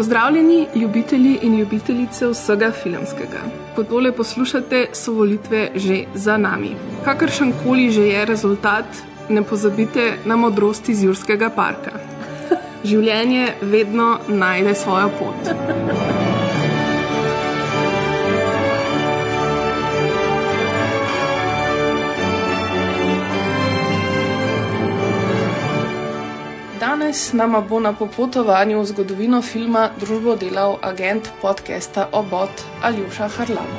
Pozdravljeni, ljubitelji in ljubitelice vsega filmskega. Ko tole poslušate, so volitve že za nami. Kakršen koli že je rezultat, ne pozabite na modrost iz Jurskega parka. Življenje vedno najde svojo pot. Danes nama bo na popotovanju v zgodovino filma družbo delal agent podcasta Obot Aljuša Harlama.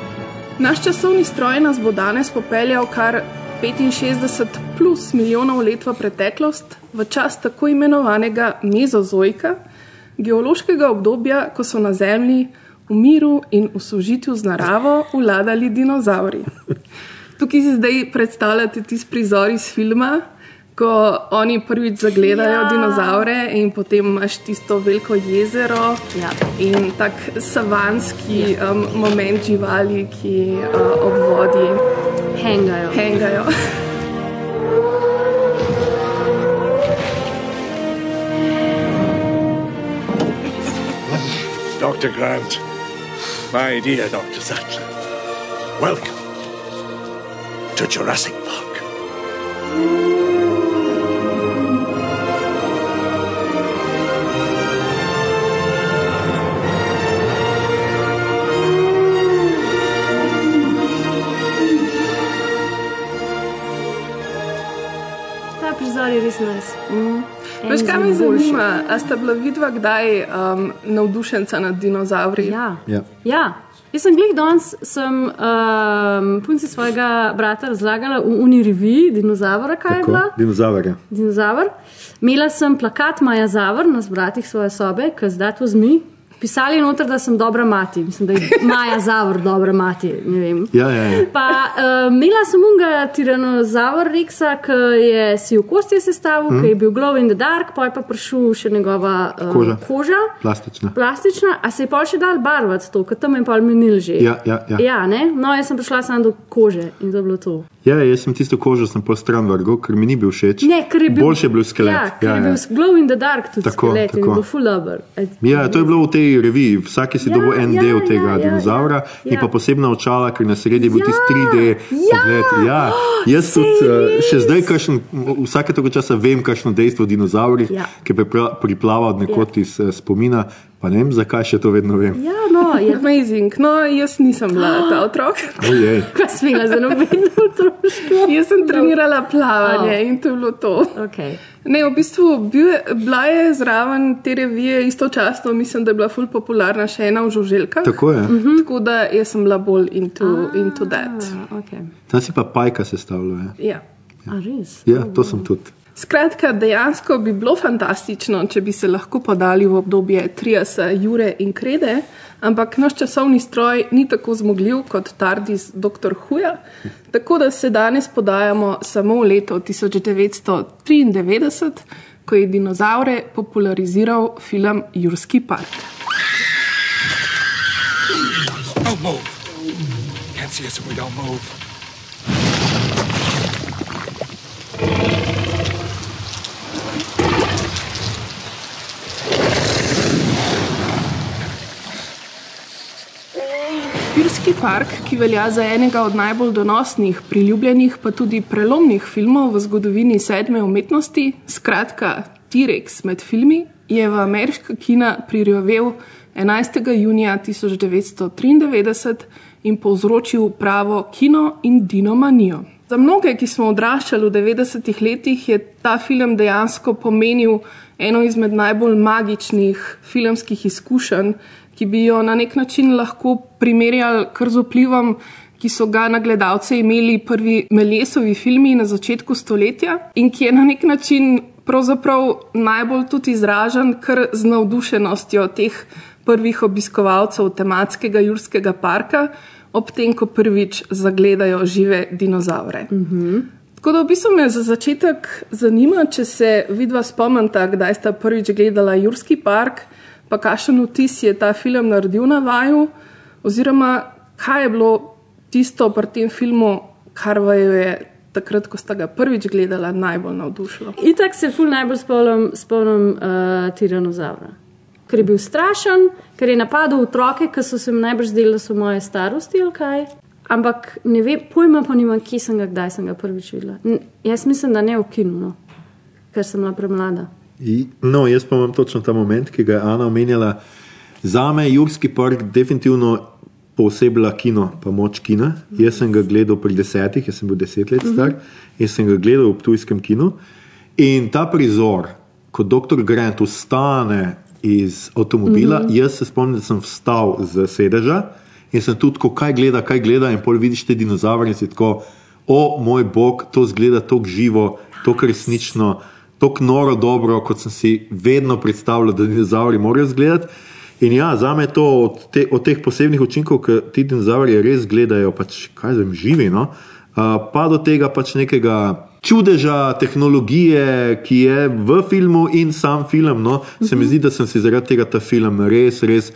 Naš časovni stroj nas bo danes popeljal kar 65 plus milijonov let v preteklost, v čas tako imenovanega mezozoika, geološkega obdobja, ko so na Zemlji v miru in v sožitju z naravo vladali dinozauri. Tukaj si zdaj predstavljate tisti prizor iz filma, ko oni prvič zagledajo ja. dinozaure in potem imaš tisto veliko jezero Ja. in tak savanski ja. um, moment živali, ki uh, ob vodi Hengajo. hengajo. Dr. Grant, my dear Dr. Sattler, welcome to Jurassic Park. Je res nas. Veš, kaj me zanima? A sta bila vidva kdaj um, navdušenca nad dinozauri? Ja. Ja. ja. Jaz sem glih danes, sem um, punci svojega brata razlagala v Uni reviji, dinozaura, kaj je Tako, bila. dinozaverja. Dinozaur. Imela sem plakat Maja Zavr na zbratih svoje sobe, ker zdaj to zmi. Pisali noter, da sem dobra mati. Mislim, da je Maja Zavr dobra mati. Ja, ja, ja. Pa uh, imela sem unga tiranozaur Reksa, ki je si v kosti sestavil, mm. ki je bil glow in the dark, pa je pa prišel še njegova uh, Koža. koža. Plastična. Plastična, a se je pa še dal barvati to, ker tam je pa minil že. Ja, ja, ja. ja ne? No, jaz sem prišla samo do kože in to je bilo to. Ja, jaz sem tisto kožo sem pol stran vrgel, ker mi ni bil všeč. Ne, ker je bil, Boljše je bil skelet. Ja, ker ja, je bil glow in the dark tudi Tako, skelet in tako. bil full dober. Ja, to je bilo v tej reviji, vsak si Ja, dobil en ja, del ja, tega ja, dinozaura ja, in ja. pa posebna očala, ker na sredi je bil Ja, tisti 3D ja. pogled. Ja, jaz Sej tudi uh, še res. zdaj, kakšen, vsake toliko časa vem, kakšno dejstvo o dinozaurih, Ja. ki pripla- priplava od nekod iz uh, spomina, pa ne vem, zakaj še to vedno vem. Ja, no, je Amazing. No, jaz nisem bila ta otrok. Ojej. pa smela za nobeno otroštvo. Jaz sem trenirala plavanje Oh. in to je bilo to. Okay. Ne, v bistvu bil bila je zraven te revije istočasno, mislim, da je bila ful popularna še ena v Žuželjkah. Tako je. Mhm. Tako da jaz sem bila bolj into, into that. Ah, okay. Tam si pa pajka sestavljala. Ja. A res? Ja, to sem tudi. Skratka, dejansko bi bilo fantastično, če bi se lahko podali v obdobje Triasa, Jure in Krede, ampak naš časovni stroj ni tako zmogljiv kot Tardis dr. Huja, tako da se danes podajamo samo v leto 1993, ko je dinozaure populariziral film Jurski park. Don't move. Can't see us if we don't move. Jurski park, ki velja za enega od najbolj donosnih, priljubljenih, pa tudi prelomnih filmov v zgodovini sedme umetnosti, skratka T-Rex med filmi, je v ameriška kina prirjovel 11. junija 1993 in povzročil pravo kino in dinomanijo. Za mnoge, ki smo odraščali v 90-ih letih, je ta film dejansko pomenil eno izmed najbolj magičnih filmskih izkušenj, ki bi jo na nek način lahko primerjali kar z vplivom, ki so ga na gledalce imeli prvi Melesovi filmi na začetku stoletja in ki je na nek način pravzaprav najbolj tudi izražen kar z navdušenostjo teh prvih obiskovalcev tematskega Jurskega parka, ob tem, ko prvič zagledajo žive dinozaure. Mm -hmm. Tako da v bistvu me za začetek zanima, če se vidva spomnita, kdaj sta prvič gledala Jurski park, pa kakšen vtis je ta film naredil na vaju, oziroma kaj je bilo tisto pri tem filmu, kar vaju je takrat, ko sta ga prvič gledala, najbolj navdušilo. Itak se ful najbolj spomnim, spomnim uh, tiranozaura. Ker je bil strašen, ker je napadal otroke, ki so se mi najbolj zdeli, da so moje starosti ali kaj. Ampak ne vem, pojma pa nimam, kje sem ga, kdaj sem ga prvič videla. N jaz mislim, da ne v kinu, no, ker sem bila premlada. No, jaz pa imam točno ta moment, ki ga je Ana omenjala. Za me je Jurski park definitivno posebej kino, pa moč kina. Jaz sem ga gledal pri desetih, jaz sem bil deset let star, jaz sem ga gledal v tujskem kinu. In ta prizor, ko dr. Grant ustane iz avtomobila, mm -hmm. jaz se spomnim, da sem vstal z sedeža in sem tudi, ko kaj gleda, kaj gleda, in pol vidiš te dinozaure in si tako, o moj bog, to zgleda tako živo, tako resnično, tako noro dobro, kot sem si vedno predstavljal, da dinozauri morajo izgledati. In ja, za me to od, te, od teh posebnih učinkov, ki ti dinozauri res gledajo, pač, kaj zem živi, no? uh, pa do tega pač nekega čudeža tehnologije, ki je v filmu in sam film. No? Se mi zdi, da sem si zaradi tega ta film res, res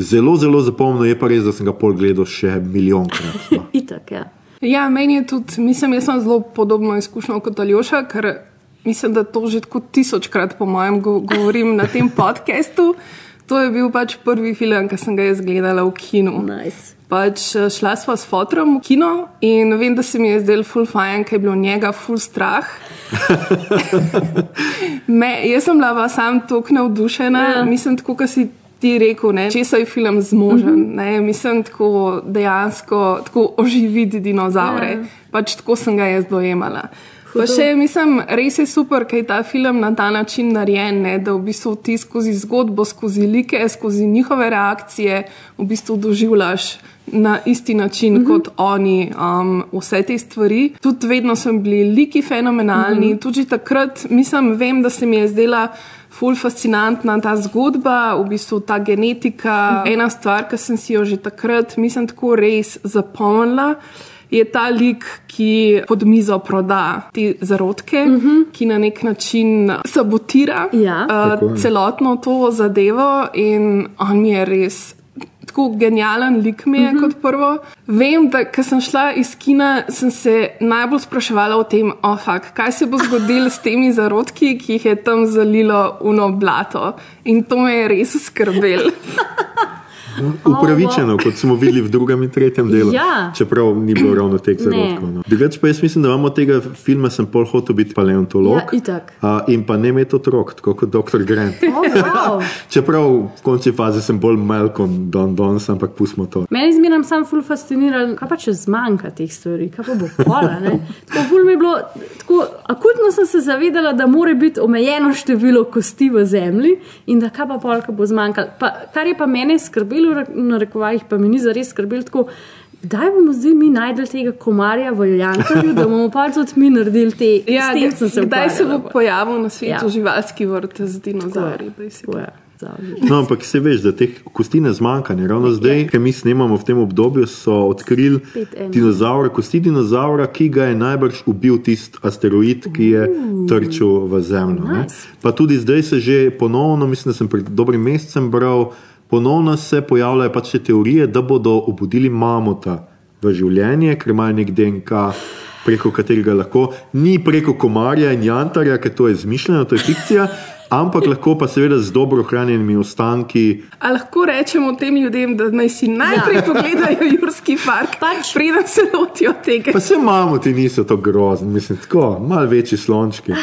zelo, zelo zapomnil, je pa res, da sem ga pol gledal še milijonkrat. No? Itak, ja. Ja, meni je tudi, mislim, jaz sem zelo podobno izkušnjo kot Aljoša, ker mislim, da to že tako tisočkrat, po mojem, go govorim na tem podkastu. To je bil pač prvi film, ki sem ga jaz gledala v kinu. Nice. Pač eh, šla sva s fotom v kino in vem, da se mi je zdel full fajn, ker je bilo njega full strah. Me, jaz sem bila sam tako navdušena, Ja. mislim, tako, kot si ti rekel, ne, če so je film zmožen. Mhm. Ne, mislim, tako dejansko tako oživiti dinozaure. Ja. Pač tako sem ga jaz dojemala. Pa še, mislim, res je super, ker je ta film na ta način narejen, ne, da v bistvu ti skozi zgodbo, skozi like, skozi njihove reakcije, v bistvu doživljaš na isti način mm -hmm. kot oni um, vse te stvari. Tudi vedno so bili liki fenomenalni, mm -hmm. tudi takrat, mislim, vem, da se mi je zdela. Ful fascinantna ta zgodba, v bistvu ta genetika. Ena stvar, ki sem si jo že takrat, mislim, tako res zapomnila, je ta lik, ki pod mizo proda te zarodke, uh -huh. ki na nek način sabotira Ja. Uh, celotno to zadevo in on mi je res. Tako genijalen lik mi je mm -hmm. kot prvo. Vem, da ko sem šla iz kina, sem se najbolj spraševala o tem, oh, fuck, kaj se bo zgodilo s temi zarodki, ki jih je tam zalilo uno blato. In to me je res skrbelo. Upravičeno, kot smo videli v drugem in tretjem delu. Ja. Čeprav ni bilo ravno teh zarodkov. No. Drugač pa jaz mislim, da imamo tega filma, sem pol hotel biti paleontolog. Ja, itak. a, in pa ne imeti otrok, tako kot dr. Grant. Oh, wow. Čeprav v končni fazi sem bolj Malcolm Don Dons, ampak pustimo to. Meni zmeraj sam ful fasciniral, kaj pa če zmanjka teh stvari, kaj pa bo pola. ne? Tako ful mi je bilo, tako akutno sem se zavedala, da mora biti omejeno število kosti v zemlji in da kaj pa polka bo zmanjkalo. Kar je pa mene skrbelo, na rekovajih pa mi ni zares skrbelo tako. Kdaj bomo zdaj mi najdel tega komarja v Jankarju, da bomo pa tudi mi naredili te Ja, s tem sem se kdaj se bo ukvarjala. pojavil na svetu Ja. živalski vrt z dinozauri? No, ampak se veš, da teh kosti ne zmanjka. Ravno zdaj, ki mi snemamo v tem obdobju, so odkrili dinozaura, kosti dinozaura, ki ga je najbrž ubil tisti asteroid, ki je trčil v Zemljo. Nice. Pa tudi zdaj se že ponovno, mislim, da sem pred dobrim mesecem bral, ponovno se pojavljajo pač te teorije, da bodo obudili mamuta v življenje, ker imajo nek DNK. Preko katerega lahko, ni preko komarja in jantarja, ker to je izmišljeno, to je fikcija, ampak lahko pa seveda z dobro ohranjenimi ostanki. A lahko rečemo tem ljudem, da naj si najprej ja. pogledajo Jurski park, Pač. preden se lotijo tega. Pa se mamuti niso tako grozni, mislim, tako, malo večji slončki.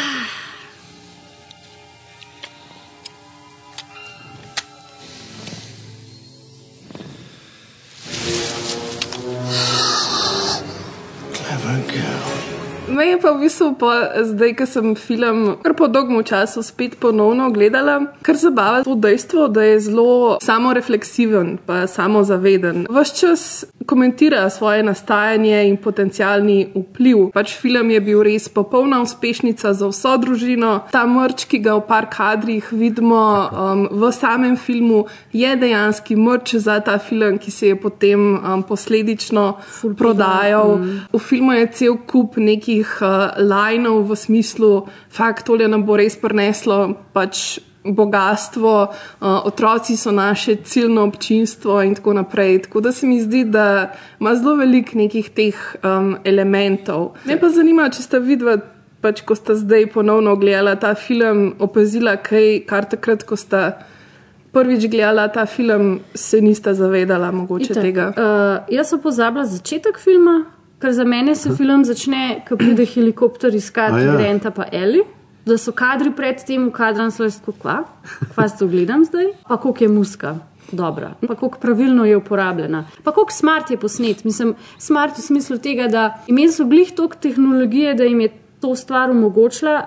Me je pa v bistvu po, zdaj, ko sem film kar po dolgem času spet ponovno gledala, kar zabava to dejstvo, da je zelo samorefleksiven, pa samozaveden. Ves čas komentira svoje nastajanje in potencialni vpliv. Pač film je bil res popolna uspešnica za vso družino. Ta mrč, ki ga v par kadrih vidimo um, v samem filmu, je dejansko mrč za ta film, ki se je potem um, posledično prodajal. Mm. V filmu je cel kup nekih uh, lajnov v smislu, fakt, tole nam bo res prineslo pač bogatstvo, uh, otroci so naše ciljno občinstvo in tako naprej. Tako da se mi zdi, da ima zelo veliko nekih teh um, elementov. Me pa zanima, če ste videli, pač, ko ste zdaj ponovno gledali ta film, opazila kaj, kar takrat, ko ste. Prvič gledala ta film, se nista zavedala mogoče Itak, tega. Uh, jaz sem pozabila začetek filma, ker za mene se film začne, ko pride helikopter iskati ja. Granta pa Eli. Da so kadri pred tem, v kadran so res kva, kva to gledam zdaj, pa koliko je muska. Dobra, pa koliko pravilno je uporabljena, pa koliko smart je posnet. Mislim, smart v smislu tega, da imeli so glih toliko tehnologije, da jim je to stvar omogočila,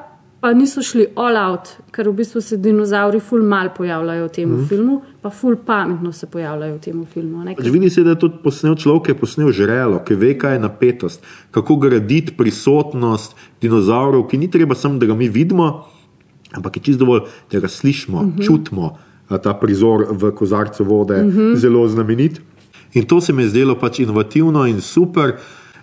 pa niso šli all out, ker v bistvu se dinozauri ful mal pojavljajo v tem mm. filmu, pa ful pametno se pojavljajo v tem filmu. Pač Vidi se, da je tudi posnel človek, ki je posnel žrelo, ki ve, kaj je napetost, kako graditi prisotnost dinozaurov, ki ni treba samo, da ga mi vidimo, ampak je čisto dovolj, da ga slišimo, uh -huh. čutimo. Ta prizor v kozarcu vode je uh -huh. zelo znamenit. In to se mi je zdelo pač inovativno in super.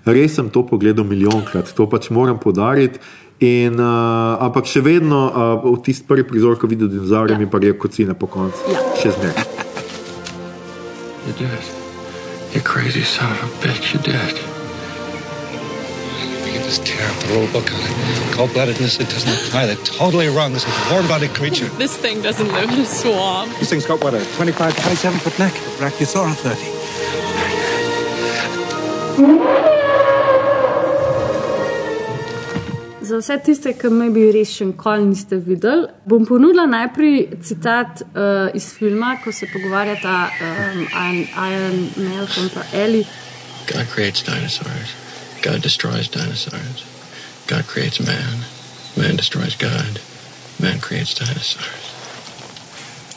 Res sem to pogledal milijonkrat, to pač moram podariti. In, uh, ampak še vedno uh, v tisti prvi prizor, ko vidim dinozaure, ja. mi pa je kocine po koncu. Ja. Še zmeraj. You did. You crazy son of a bitch, you did. We can just tear up the rule book on it. Cold bloodedness, it doesn't apply. They're totally wrong. This is a warm bodied creature. This thing doesn't live in a swamp. This thing's got what, a 25, 27 foot neck? Brachiosaurus 30. Za vse tiste, ki me bi res še nikoli niste videli, bom ponudila najprej citat uh, iz filma, ko se pogovarjata um, Ian, Ian Malcolm in Ellie. God creates dinosaurs. God destroys dinosaurs. God creates man. Man destroys God. Man creates dinosaurs.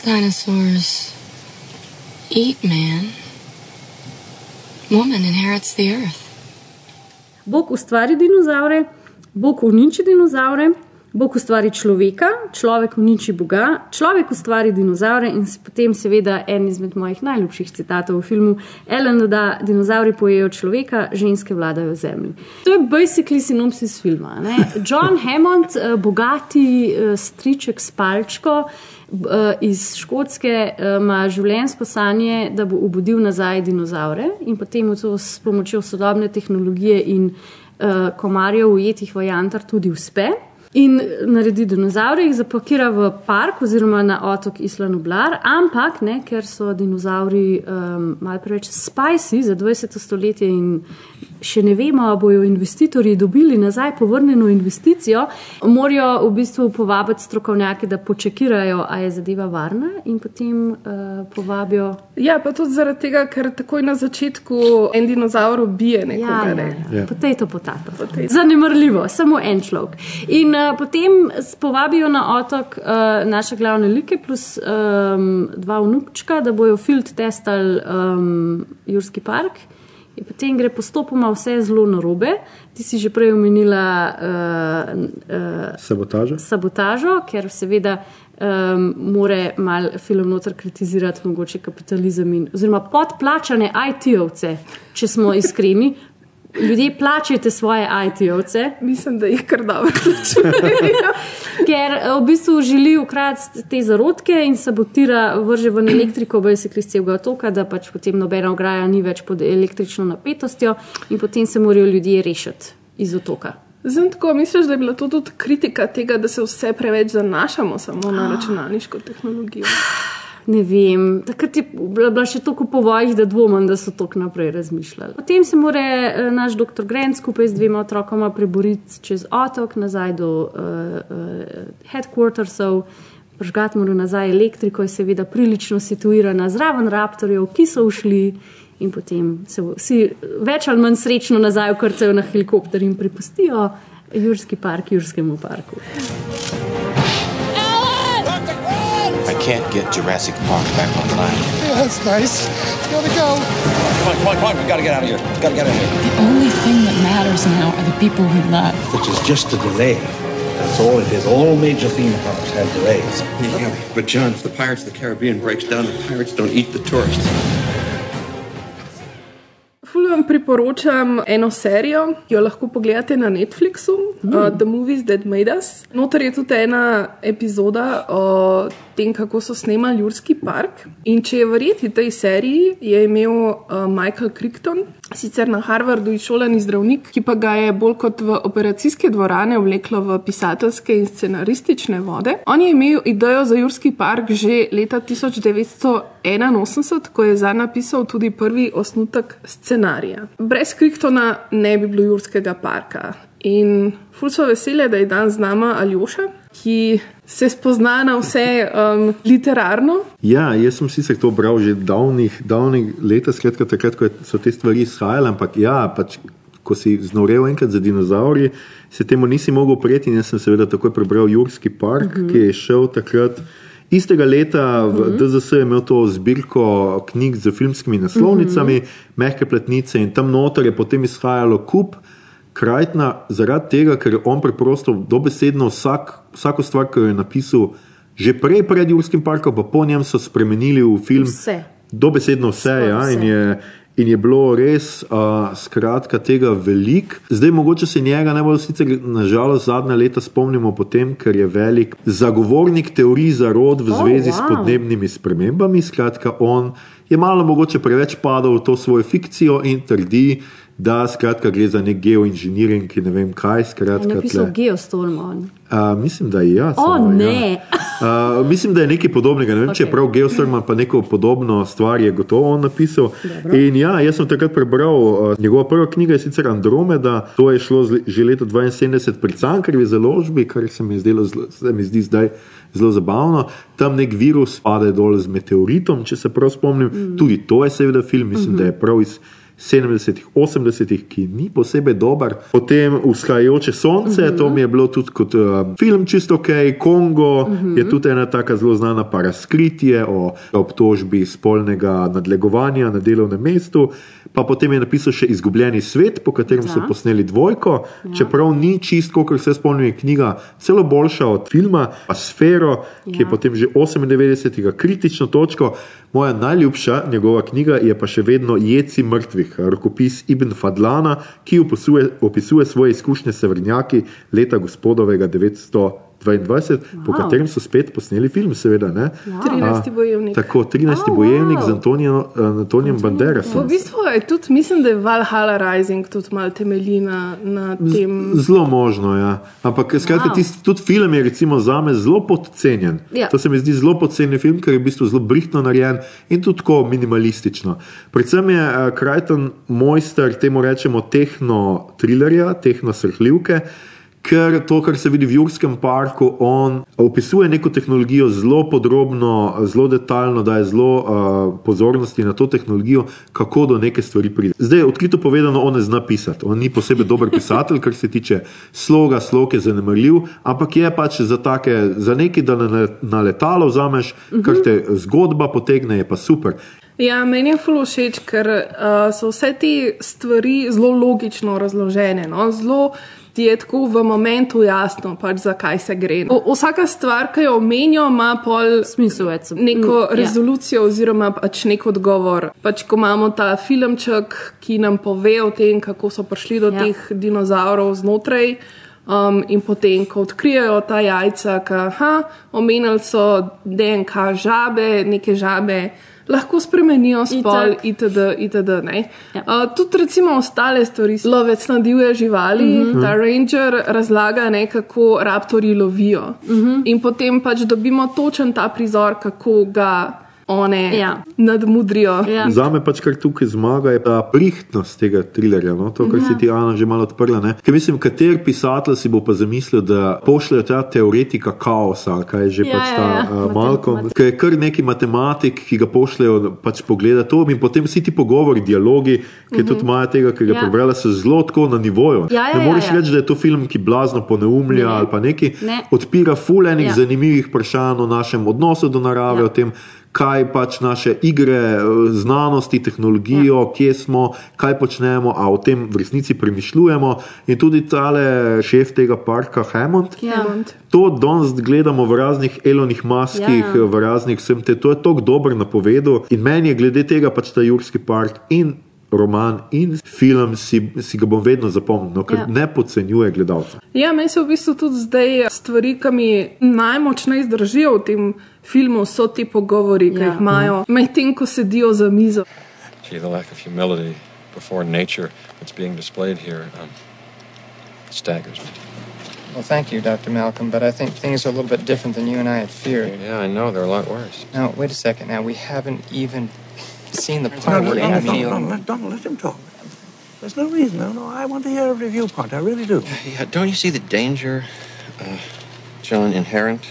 Dinosaurs eat man. Woman inherits the earth. Bog ustvari dinozaure, Bog uniči dinozaure, Bog ustvari človeka, človek uniči Boga, človek ustvari dinozaure in potem, seveda, en izmed mojih najljubših citatov v filmu, Ellen doda: Dinozauri pojejo človeka, ženske vladajo zemlji. To je basically sinopsis filma. Ne? John Hammond, eh, bogati eh, striček s palčko. eh, Iz Škotske ima življenjsko sanje, da bo obudil nazaj dinozaure, in potem to s pomočjo sodobne tehnologije in komarjev ujetih v jantar tudi uspe. In naredi dinozaure, jih zapakira v park oziroma na otok Isla Nublar, ampak ne, ker so dinozauri um, malo preveč spicy za 20. stoletje in še ne vemo, ali bojo investitorji dobili nazaj povrnjeno investicijo, morajo v bistvu povabiti strokovnjake, da počekirajo, a je zadeva varna in potem uh, povabijo. Ja, pa tudi zaradi tega, ker takoj na začetku en dinozaur ubije Ja, nekoga. ja, ne. ja. Ja. Potato, potato. Zanemrljivo, samo en človek. In uh, potem povabijo na otok uh, naše glavne like, plus um, dva vnukčka, da bojo field testali um, Jurski park. In potem gre postopoma vse zelo narobe. Ti si že prej omenila uh, uh, Sabotaža. sabotažo, ker seveda um, more mal film noter kritizirati mogoče kapitalizem in oziroma podplačane IT-ovce, če smo iskreni. Ljudje plačajte svoje IT-ovce, Mislim, da jih kar dobro plačujejo. ker eh, v bistvu želi ukrati te zarodke in sabotira, vrže ven elektriko, basically iz celega otoka, da pač potem nobena ograja ni več pod električno napetostjo in potem se morajo ljudje rešiti iz otoka. Zdaj, tako misliš, da je bila to tudi kritika tega, da se vse preveč zanašamo samo na računalniško tehnologijo? Ne vem, takrat je bila še toliko po vojih, da dvomim, da so tako naprej razmišljali. Potem se mora eh, naš doktor Grant skupaj z dvema otrokoma preboriti čez otok nazaj do uh, uh, headquartersov, prižgati mora nazaj elektriko, je seveda prilično situirana zraven raptorjev, ki so ušli in potem se vsi več ali manj srečno nazaj ukrcajo na helikopter in prepustijo Jurski park Jurskemu parku. Can't get Jurassic Park back online. Yeah, that's nice. Gotta go. Come on, come on, come on. We gotta get out of here. We Gotta get out of here. The only thing that matters now are the people we love. which is just a delay. That's all it is. All major theme parks have delays. Yeah, but John, if the Pirates of the Caribbean breaks down, the pirates don't eat the tourists. Ful vam priporočam eno serijo, ki jo lahko pogledate na Netflixu, mm. uh, The Movies That Made Us. Notor je tudi ena epizoda o tem, kako so snemali Jurski park. In če je verjeti tej seriji, je imel uh, Michael Crichton, sicer na Harvardu izšolani zdravnik, ki pa ga je bolj kot v operacijske dvorane vleklo v pisateljske in scenaristične vode. On je imel idejo za Jurski park že leta 1981, ko je za napisal tudi prvi osnutek scenarija. Brez Crichtona ne bi bilo Jurskega parka. In ful so vesele, da je dan z nama Aljoša, ki se spozna na vse um, literarno. Ja, jaz sem sicer to bral že davnih, davnih let, skratka takrat, ko so te stvari izhajale, ampak ja, pač, ko si znorel enkrat za dinozauri, se temu nisi mogel in jaz sem seveda takoj prebral Jurski park, mm -hmm. ki je šel takrat. Istega leta v mm -hmm. DZS je imel to zbirko knjig z filmskimi naslovnicami, mm -hmm. mehke platnice in tam noter je potem izhajalo kup. Krajtna, zaradi tega, ker je on preprosto dobesedno vsak, vsako stvar, ki jo je napisal, že prej pred Jurskim parkom, pa po njem so spremenili v film. Vse. Dobesedno vse, Skoraj ja, vse. in je, in je bilo res, uh, skratka, tega veliko. Zdaj, mogoče se njega najbolj, sicer nažalost, zadnja leta spomnimo po tem, ker je velik zagovornik teorij zarod v Oh, zvezi s wow. podnebnimi spremembami. Skratka, on je malo mogoče preveč padal v to svojo fikcijo in trdi, da skratka, gre za nek geoinženiring, ki ne vem kaj. Je Skratka, napisal tle. Geostorm. on. Uh, mislim, da je ja. O, samo, ne. Ja. Uh, mislim, da je nekaj podobnega. Ne vem, okay. če je prav Geostorm, pa neko podobno stvar je gotovo on napisal. Dobro. In ja, jaz sem takrat prebral, uh, njegova prva knjiga je sicer Andromeda, to je šlo z- že leta 72 pri Cankarjevi založbi, kar se mi, je zdelo, se mi zdi zdaj zelo zabavno. Tam nek virus pade dol z meteoritom, če se prav spomnim. Mm. Tudi to je seveda film, mislim, mm -hmm. da je prav iz. 70-ih, 80-ih, ki ni posebej dober. Potem Vzhajajoče sonce, uh -huh. to mi je bilo tudi kot uh, film čisto ok, Kongo uh -huh. je tudi ena taka zelo znana paraskritje o obtožbi spolnega nadlegovanja na delovnem mestu. Pa potem je napisal še Izgubljeni svet, po katerem so Ja. posneli dvojko, ja. čeprav ni čisto, kot se spomnim, je knjiga celo boljša od filma, pa Sfero, ja. ki je Ja. potem že 98. kritično točko. Moja najljubša njegova knjiga je pa še vedno Jeci mrtvih, rokopis Ibn Fadlana, ki opisuje, opisuje svoje izkušnje s severnjaki leta gospodovega 922, wow. po Wow. katerem so spet posneli film, seveda. Ne? 13. bojevnik. Tako, 13. Oh, bojevnik wow. z Antonijem, Antonijem Banderasom. V bistvu je tudi, mislim, da je Valhalla Rising tudi malo temelji na, na tem. Zelo možno, ja. Ampak skratka, Wow. tisti, tudi film je recimo za me zelo podcenjen. Ja. To se mi zdi zelo podcenjen film, ker je v bistvu zelo brihtno narejen in tudi tako minimalistično. Predvsem je uh, Krajton mojster temu rečemo tehno trilerja, tehno srhljivke. Ker to, kar se vidi v Jurskem parku, on opisuje neko tehnologijo zelo podrobno, zelo detaljno, daje zelo uh, pozornosti na to tehnologijo, kako do neke stvari pride. Zdaj, odkrito povedano, on ne zna pisati. On ni posebej dober pisatelj, kar se tiče sloga, slog je zanemarljiv, ampak je pač za, take, za nekaj, da na, na letalo vzameš, kar te zgodba potegne, je pa super. Ja, meni je ful všeč, ker uh, so vse te stvari zelo logično razložene. No? Zelo ti je tako v momentu jasno, pač, zakaj se gre. O, vsaka stvar, ki jo omenijo, ima pol Smisel več. neko Mm, ja. rezolucijo oziroma pač nek odgovor. Pač, ko imamo ta filmček, ki nam pove o tem, kako so prišli do Ja. ja. teh dinozavrov znotraj. Um, in potem, ko odkrijejo ta jajca, ki omenili so DNK žabe, neke žabe, lahko spremenijo spol, itd. itd. Ja. Uh, tudi recimo ostale stvari, lovec na divje živali, mm Mhm. -hmm. ta ranger razlaga, ne, kako raptori lovijo. Mm Mhm. -hmm. In potem pač dobimo točen ta prizor, kako ga one Ja. nadmudrijo. Ja. Za me pač kar tukaj zmaga je ta prihtnost tega trilerja, no? to, kar Ja. si ti Ana že malo odprla. Ne? Ker mislim, kater pisatelj si bo pa zamislil, da pošljajo ta teoretika kaosa, kaj je že Ja, pač ja, ta ja. uh, Matem- Malcolm, ki je kar neki matematik, ki ga pošljajo pač pogleda to in potem vsi ti pogovori, dialogi, ki tudi imajo tega, ki ga Ja. prebrala, so zelo tako na nivoju. Ja, ja, ne ja, moreš ja. reči, da je to film, ki blazno poneumlja Ne. ali pa neki, Ne. odpira fulejnih Ja. zanimivih vprašanj o našem odnosu do narave, Ja. o tem, kaj pač naše igre, znanosti, tehnologijo, ja. kje smo, kaj počnemo, a o tem v resnici premišljujemo. In tudi tale šef tega parka, Hammond. Ja. To danes gledamo v raznih elonih maskih, Ja. v raznih vsem te. To je tako dober napovedu. In meni je glede tega pač ta Jurski park in roman in film, si, si ga bom vedno zapomnil, no, ker Ja. ne podcenjuje gledalca. Ja, meni se v bistvu tudi zdaj stvari, ki mi najmočneje zdržijo v tem filmu, so ti pogovori, ki Ja. jih imajo, medtem ko sedijo za mizo. Gee, the lack of humility before nature that's being displayed here um, staggers me. Well, thank you, Dr. Malcolm, but I think things are a little bit different than you and I had feared. Yeah, I know. They're a lot worse. Now, wait a second. Now, we haven't even seen the part no, yet. no, I no, mean, no, let, don't let him talk. There's no reason. No, no, I want to hear every viewpoint. I really do. Yeah, don't you see the danger, uh, John, inherent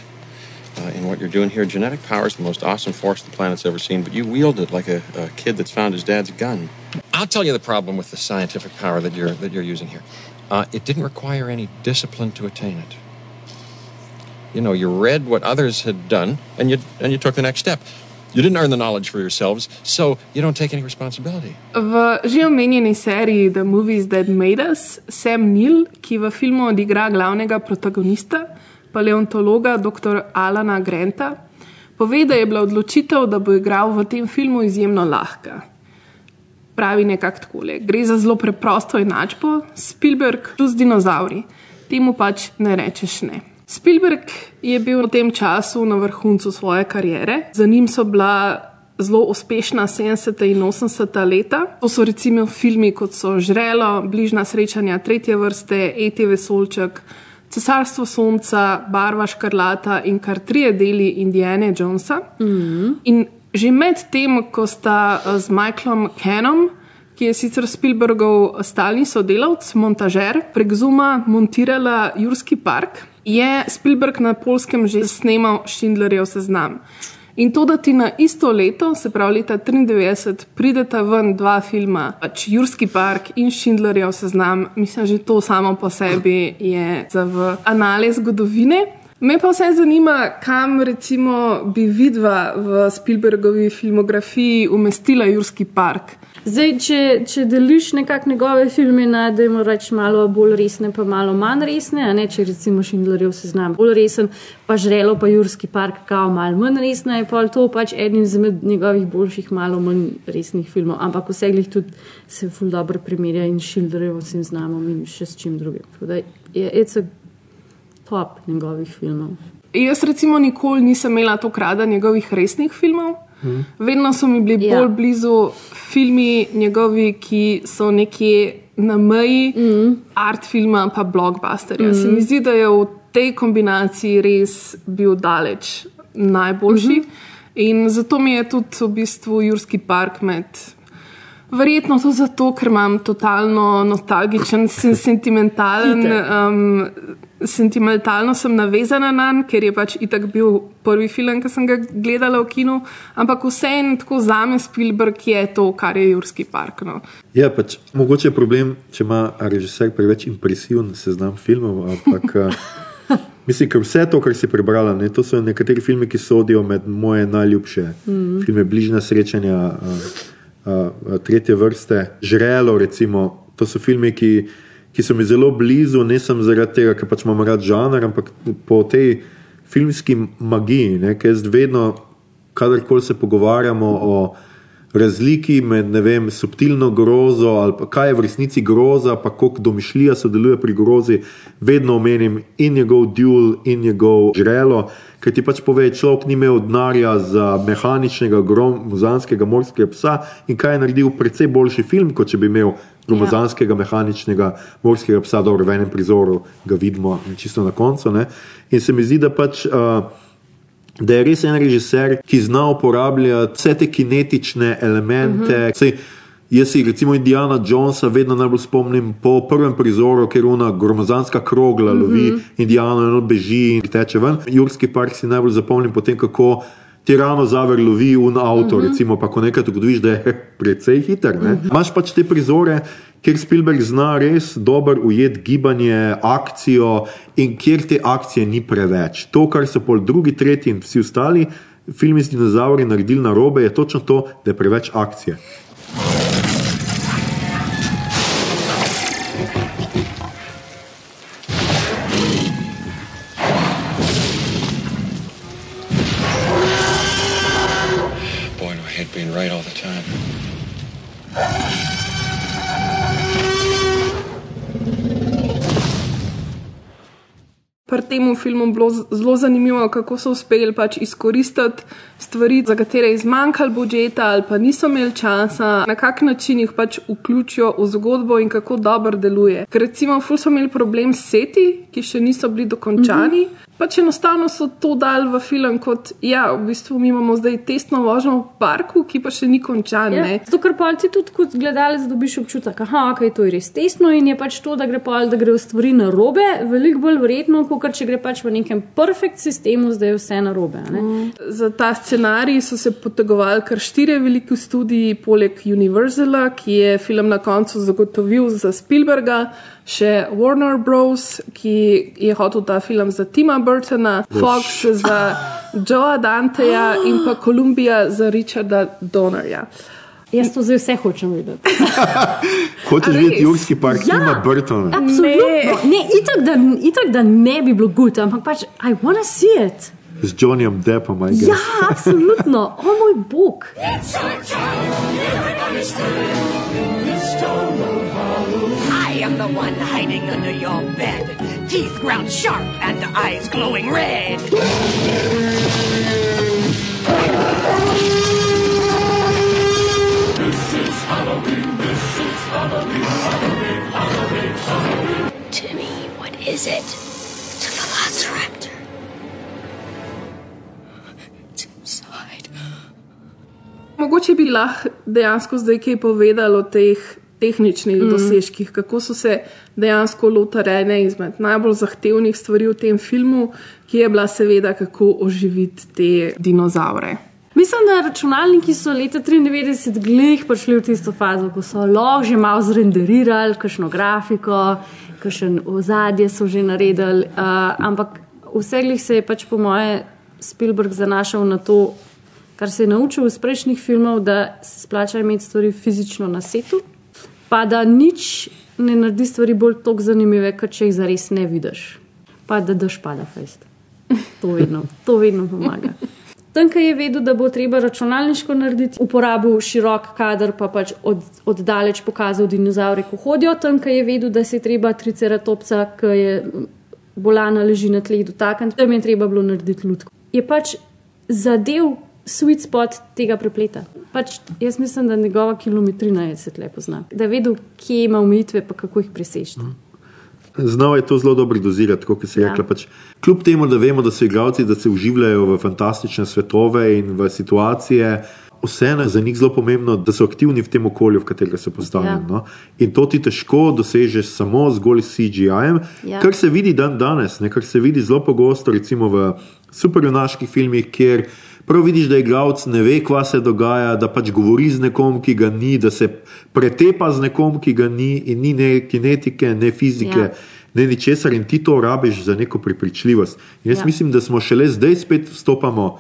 uh, in what you're doing here? Genetic power is the most awesome force the planet's ever seen, but you wield it like a, a kid that's found his dad's gun. I'll tell you the problem with the scientific power that you're that you're using here. Uh, it didn't require any discipline to attain it. You know, you read what others had done, and you and you took the next step. You didn't earn the knowledge for yourselves, so you don't take any responsibility. V že omenjeni seriji The Movies That Made Us, Sam Neill, ki v filmu odigra glavnega protagonista, paleontologa dr. Alana Granta, pove, da je bila odločitev, da bo igral v tem filmu izjemno lahka. Pravi nekako takole: gre za zelo preprosto enačbo, Spielberg plus dinozauri. Temu pač ne rečeš ne. Spielberg je bil v tem času na vrhuncu svoje kariere, za njim so bila zelo uspešna 70. in 80. leta. To so recimo filmi kot so Žrelo, Bližna srečanja tretje vrste, E.T. Vesolček, Cesarstvo sonca, Barva škrlata in kar trije deli Indiane Jonesa. In že med tem, ko sta eh, z Michaelom Canom, ki je sicer Spielbergov stalni sodelavc, montažer, prek Zuma montirala Jurski park, je Spielberg na polskem že snemal Schindlerjev seznam. In to, da ti na isto leto, se pravi leta 1993, prideta ven dva filma, pač Jurski park in Schindlerjev seznam, mislim, že to samo po sebi je za v anale zgodovine. Me pa vse zanima, kam recimo bi vidva v Spielbergovi filmografiji umestila Jurski park. Zdaj, če, če deliš nekako njegove filme na, da jim reč malo bolj resne, pa malo manj resne, a ne če recimo Šindlerjev seznam bolj resen, pa žrelo pa Jurski park kao malo manj resna, je pa to pač eden izmed njegovih boljših, malo manj resnih filmov. Ampak vse glih tudi se ful dobro primerja in Šindlerjev vsem znamo in še s čim drugim. Tako da je ECE top njegovih filmov. Jaz recimo nikoli nisem imela tako rada njegovih resnih filmov. Mhm. Vedno so mi bili Ja. bolj blizu filmi njegovi, ki so nekje na meji Mhm. art filma pa blockbusterja. Mhm. Se mi zdi, da je v tej kombinaciji res bil daleč najboljši. In zato mi je tudi v bistvu Jurski park med. Verjetno to zato, ker imam totalno nostalgičen, sen- sentimentalen, um, sentimentalno sem navezana na njega, ker je pač itak bil prvi film, ki sem ga gledala v kinu, ampak vseeno tako za me Spielberg je to, kar je Jurski park. No. Ja, pač, mogoče je problem, če ima režiser preveč impresiven seznam filmov. Ampak, uh, mislim, ker vse to, kar si prebrala, ne, to so nekateri filmi, ki sodijo med moje najljubše Mhm. filme, bližnja srečanja, uh, uh, uh, tretje vrste, žrelo. Recimo, to so filmi, ki, ki so mi zelo blizu, ne samo zaradi tega, ker pač imam rad žanr, ampak po tej filmski magiji, ne, ker jaz vedno, kadarkoli se pogovarjamo o razliki med vem, subtilno grozo ali pa kaj je v resnici groza, pa koliko domišljija sodeluje pri grozi, vedno omenim in njegov duel, in njegov žrelo. Ker ti pač pove, človek ni imel denarja za mehaničnega, gromozanskega morskega psa in kaj je naredil, precej boljši film, kot če bi imel gromozanskega, mehaničnega morskega psa, dobro, v enem prizoru ga vidimo čisto na koncu. Ne? In se mi zdi, da pač. Uh, da je res en režiser, ki zna uporabljati vse te kinetične elemente. Uh -huh. Sej, Jaz si recimo Indiana Jonesa vedno najbolj spomnim po prvem prizoru, ker ona gromozanska krogla lovi mm -hmm. Indiano in on beži in teče ven. Jurski park si najbolj zapomnim potem, kako tirano zaver lovi un avto, mm -hmm. recimo pa ko nekaj ugotoviš, da je precej hiter. Mm -hmm. Imaš pač te prizore, kjer Spielberg zna res dobro ujet gibanje, akcijo in kjer te akcije ni preveč. To, kar so pol drugi, tretji in vsi ostali filmi z dinozauri naredili na robe, je točno to, da je preveč akcije. Pri tem filmu bilo zelo zanimivo, kako so uspeli pač izkoristiti stvari, za katere je zmanjkalo budžeta ali pa niso imeli časa, na kak način jih pač vključijo v zgodbo in kako dobro deluje. Ker recimo, ful so imeli problem s seti, ki še niso bili dokončani. Mm -hmm. Pač enostavno so to dali v film, kot ja, v bistvu mi imamo zdaj testno vožnjo v parku, ki pa še ni končan. Ja, ne. zato, ker pa ti tudi kot gledalec dobiš občutek, da okay, je to res tesno in je pač to, da gre pa da grejo stvari na robe, veliko bolj verjetno, kot če gre pač v nekem perfekt sistemu, zdaj je vse na robe. Mm. Za ta scenarij so se potegovali kar štirje veliki studiji, poleg Universala, ki je film na koncu zagotovil za Spielberga, še Warner Bros., ki je hotel ta film za Tima Burtona, Fox za Joea Danteja in pa Columbia za Richarda Donnerja. Jaz to zdaj vse hočem videti. Hočeš videti? Jurski park, Ja. ima Burton. Absolutno. Ne, itak, da, itak, da ne bi bilo gut, ampak pač, I wanna see it. Z Johnnyjem Deppom, aj Ja, absolutno. O moj bog. I am the one hiding under your bed, teeth ground sharp and eyes glowing red. This is Halloween. This Timmy, what is it? It's a velociraptor. It's inside. Mogoče bi lahko dejansko zdaj kaj povedali o teh tehničnih mm. dosežkih, kako so se dejansko lotili ene izmed najbolj zahtevnih stvari v tem filmu, ki je bila seveda kako oživiti te dinozaure. Mislim, da računalniki so leta 93 glih prišli v tisto fazo, ko so lahko že malo zrenderirali, kakšno grafiko, kakšen ozadje so že naredili, uh, ampak vse glih se je pač po moje Spielberg zanašal na to, kar se je naučil iz prejšnjih filmov, da se splača imeti stvari fizično na setu, pa da nič ne naredi stvari bolj tako zanimive, kot če jih zares ne vidiš. Pa da daš pada fest. To vedno, to vedno pomaga. Tanka je vedel, da bo treba računalniško narediti, uporabil širok kader, pa pač od, oddaleč pokazal dinozaure, ko hodijo. Tanka je vedel, da se je treba triceratopsa, ki je bolana leži na tleh, dotakniti, da mi je treba bilo narediti lutko. Je pač zadev sweet spot tega prepleta. Pač jaz mislim, da njegova kilometrina je se lepo zna. Da je vedel, kje ima omejitve, pa kako jih preseči. Znal je to zelo dobro dozirati, kot se je Ja. rekla. Pač, kljub temu, da vemo, da so igralci, da se uživajo v fantastične svetove in v situacije, vseeno je za njih zelo pomembno, da so aktivni v tem okolju, v katerega so postavljeni. Ja. No? In to ti težko dosežeš samo zgolj s CGI-jem, Ja. kar se vidi dan danes, ne? kar se vidi zelo pogosto, recimo v superjunaških filmih, kjer prav vidiš, da igralec ne ve, kva se dogaja, da pač govori z nekom, ki ga ni, da se pretepa z nekom, ki ga ni, in ni ne kinetike, ne fizike. Ja. Ne, ničesar in ti to rabiš za neko prepričljivost. In jaz Ja. ja. mislim, da smo šele zdaj spet vstopamo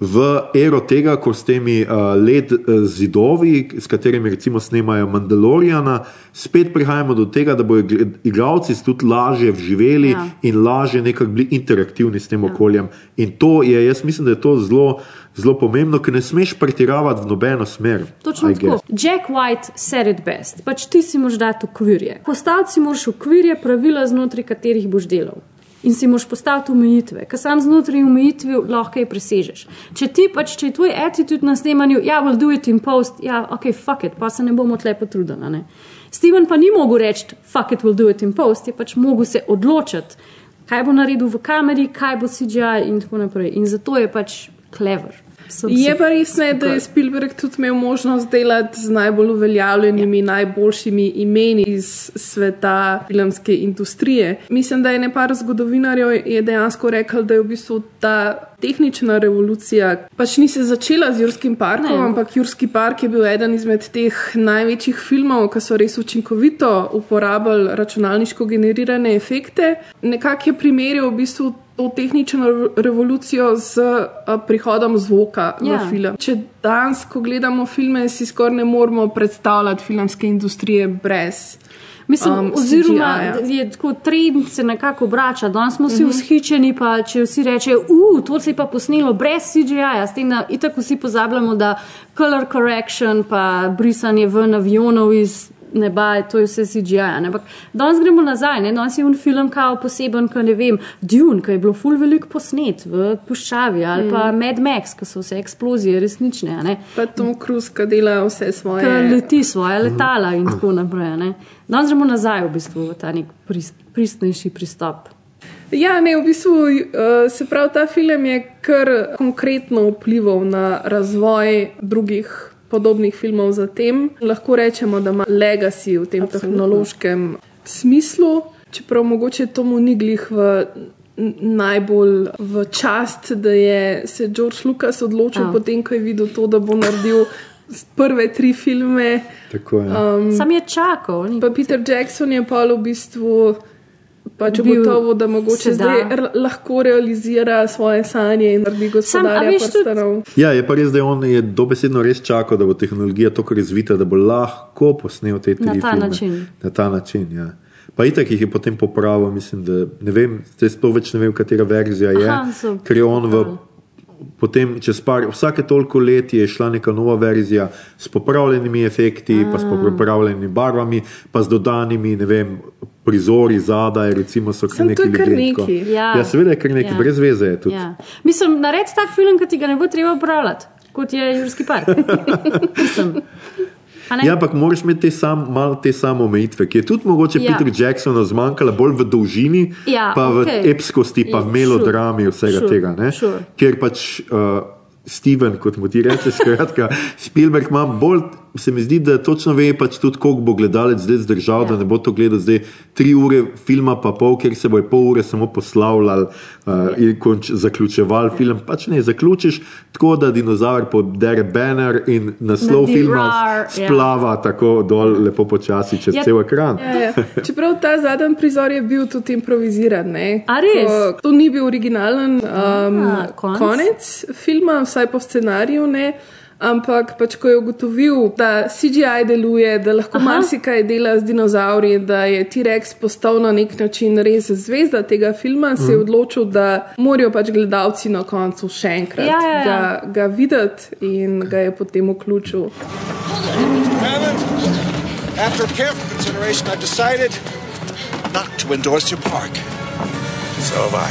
v ero tega, ko s temi uh, led uh, zidovi, s katerimi recimo snemajo Mandaloriana, spet prihajamo do tega, da bodo igralci tudi lažje vživeli Ja. in lažje nekako bili interaktivni s tem ja. okoljem. In to je, jaz mislim, da je to zelo, zelo pomembno, ker ne smeš pretiravati v nobeno smer. Točno tako. Jack White said it best. Pač ti si moraš dati okvirje. Postaviti si moraš okvirje, pravila, znotraj katerih boš delal. In si moraš postaviti omejitve, ker sam znotraj omejitve lahko jih presežeš. Če ti pač, če je tvoj attitude na snemanju, ja, we'll do it in post, ja, ok, fuck it, pa se ne bomo tle potrudili. ne. Steven pa ni mogel reči, fuck it, we'll do it in post, je pač mogel se odločiti. kaj bo naredil v kameri, kaj bo CGI in tako naprej. In zato je pač clever. Je pa res, ne, da je Spielberg tudi imel možnost delati z najbolj uveljavljenimi, najboljšimi imeni iz sveta filmske industrije. Mislim, da je nepar zgodovinarjev je dejansko rekel, da je v bistvu ta tehnična revolucija pač ni se začela z Jurskim parkom, Ne. ampak Jurski park je bil eden izmed teh največjih filmov, ki so res učinkovito uporabljali računalniško generirane efekte. Nekako je primerjal v bistvu to tehnično rev- revolucijo z a, prihodom zvoka v Ja. film. Če danes, ko gledamo filme, si skoraj ne moremo predstavljati filmske industrije brez. Mislim, um, oziroma, CGI-ja. je tako trend se nekako obrača. Danes smo vsi vzhičeni, pa če vsi rečejo, uf, to se je pa posnelo brez CGI-ja, s tem, da itak vsi pozabljamo, da color correction, pa brisanje ven avionov iz neba, to je vse CGI. ne. Ampak danes gremo nazaj, ne? danes je un film kao poseben, ki ne vem, Dune, ki je bilo full velik posnet v puščavi, ali pa Mad Max, ki so vse eksplozije resnične. a ne. Pa Tom Cruise, ki dela vse svoje. Ki leti svoje letala in tako naprej. ne. Danes gremo nazaj v bistvu v ta nek prist, pristnejši pristop. Ja, ne, v bistvu uh, se pravi, ta film je kar konkretno vplival na razvoj drugih podobnih filmov zatem. Lahko rečemo, da ima legacy v tem Absolutno. tehnološkem smislu, čeprav mogoče to mu ni glih v najbolj v čast, da je se George Lucas odločil, oh. potem ko je videl to, da bo naredil prve tri filme. Tako je. Um, Sam je čakal. ni- Pa Peter Jackson je pa v bistvu pač ugotovil, da mogoče zdaj lahko realizira svoje sanje in naredi gospodarja veš tudi- prstanov. Ja, je pa res, da je on je dobesedno res čakal, da bo tehnologija tako razvita, da bo lahko posnel te tri Na ta filme. način. Na ta način, ja. Pa itak jih je potem popravil, mislim, da ne vem, zdaj sploh več ne vem, katera verzija je, Aha, so ker je on v. Potem, čez par, vsake toliko let je šla neka nova verzija s popravljenimi efekti, pa s popravljenimi barvami, pa z dodanimi, ne vem, prizori zadaj, recimo so kar neki ljudje. Ja. Ja, seveda je kar nekaj, Ja. brez veze je tudi. Ja. Mislim, naredi tak film, ki ti ga ne bo treba upravljati, kot je Jurski park. Ja, ampak moraš imeti te sam, malo te samo omejitve, ki je tudi mogoče Ja. Peter Jacksonu zmanjkala bolj v dolžini, Ja, pa v okej. epskosti, pa Ja, v melodrami sure, vsega sure, tega. ne. sure. Ker pač uh, Steven, kot mu ti reče, skratka, Spielberg ima bolj, se mi zdi, da točno ve pač tudi, koliko bo gledalec zdaj zdržal, ja. da ne bo to gledal zdaj tri ure filma, pa pol, ker se bo pol ure samo poslavljal uh, in konč, zaključeval ja. film. Pač ne, zaključiš tako, da dinozaver podere banner in naslov Naredi filma ja. splava tako dol, lepo počasi čez Ja, ja, cel ekran. Ja, ja. Čeprav ta zadnji prizor je bil tudi improviziran. A? Ko, to ni bil originalen um, Aha, konec? konec filma, vsaj po scenariju. Ne? Ampak, pač, ko je ugotovil, da CGI deluje, da lahko Aha. marsikaj dela z dinozauri, da je T-Rex postal na nek način res zvezda tega filma, se Mhm. je odločil, da morajo pač gledalci na koncu še enkrat Ja, ja, ja. ga, ga videti in ga je potem vključil. After careful consideration, I've decided not to endorse your park. So have I.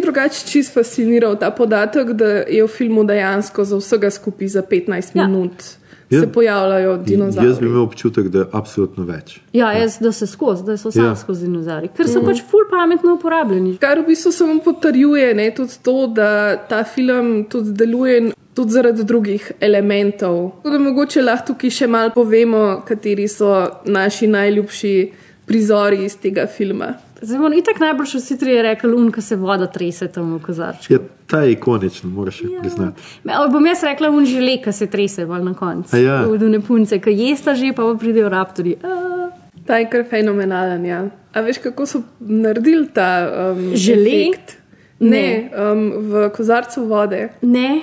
je drugače čist fasciniral ta podatek, da je v filmu dejansko za vsega skupaj za 15 ja. minut Ja. se pojavljajo Jaz bi dinozauri. imel občutek, da je absolutno več. Ja, jaz, da se skozi, da so samo Ja. ja. skozi dinozauri, ker so Mhm. pač ful pametno uporabljeni. Kar v bistvu samo potrjuje ne, tudi to, da ta film tudi deluje tudi zaradi drugih elementov. Tako da mogoče lahko tukaj še malo povemo, kateri so naši najljubši prizori iz tega filma. Zdaj bomo itak najbolj vsi trije rekli, un, ko se voda trese tam v kozarčku. Ja, ta je ikoničen, moraš ja. priznati. Me- Bom jaz rekla, un žele, ki se trese bolj na koncu. A ja. Vdune punce, ki jesta že, pa pa pridejo raptori. A, Ta je kar fenomenalen. Ja. A veš, kako so naredili ta um, Žele? efekt? Ne, um, v kozarcu vode. Ne.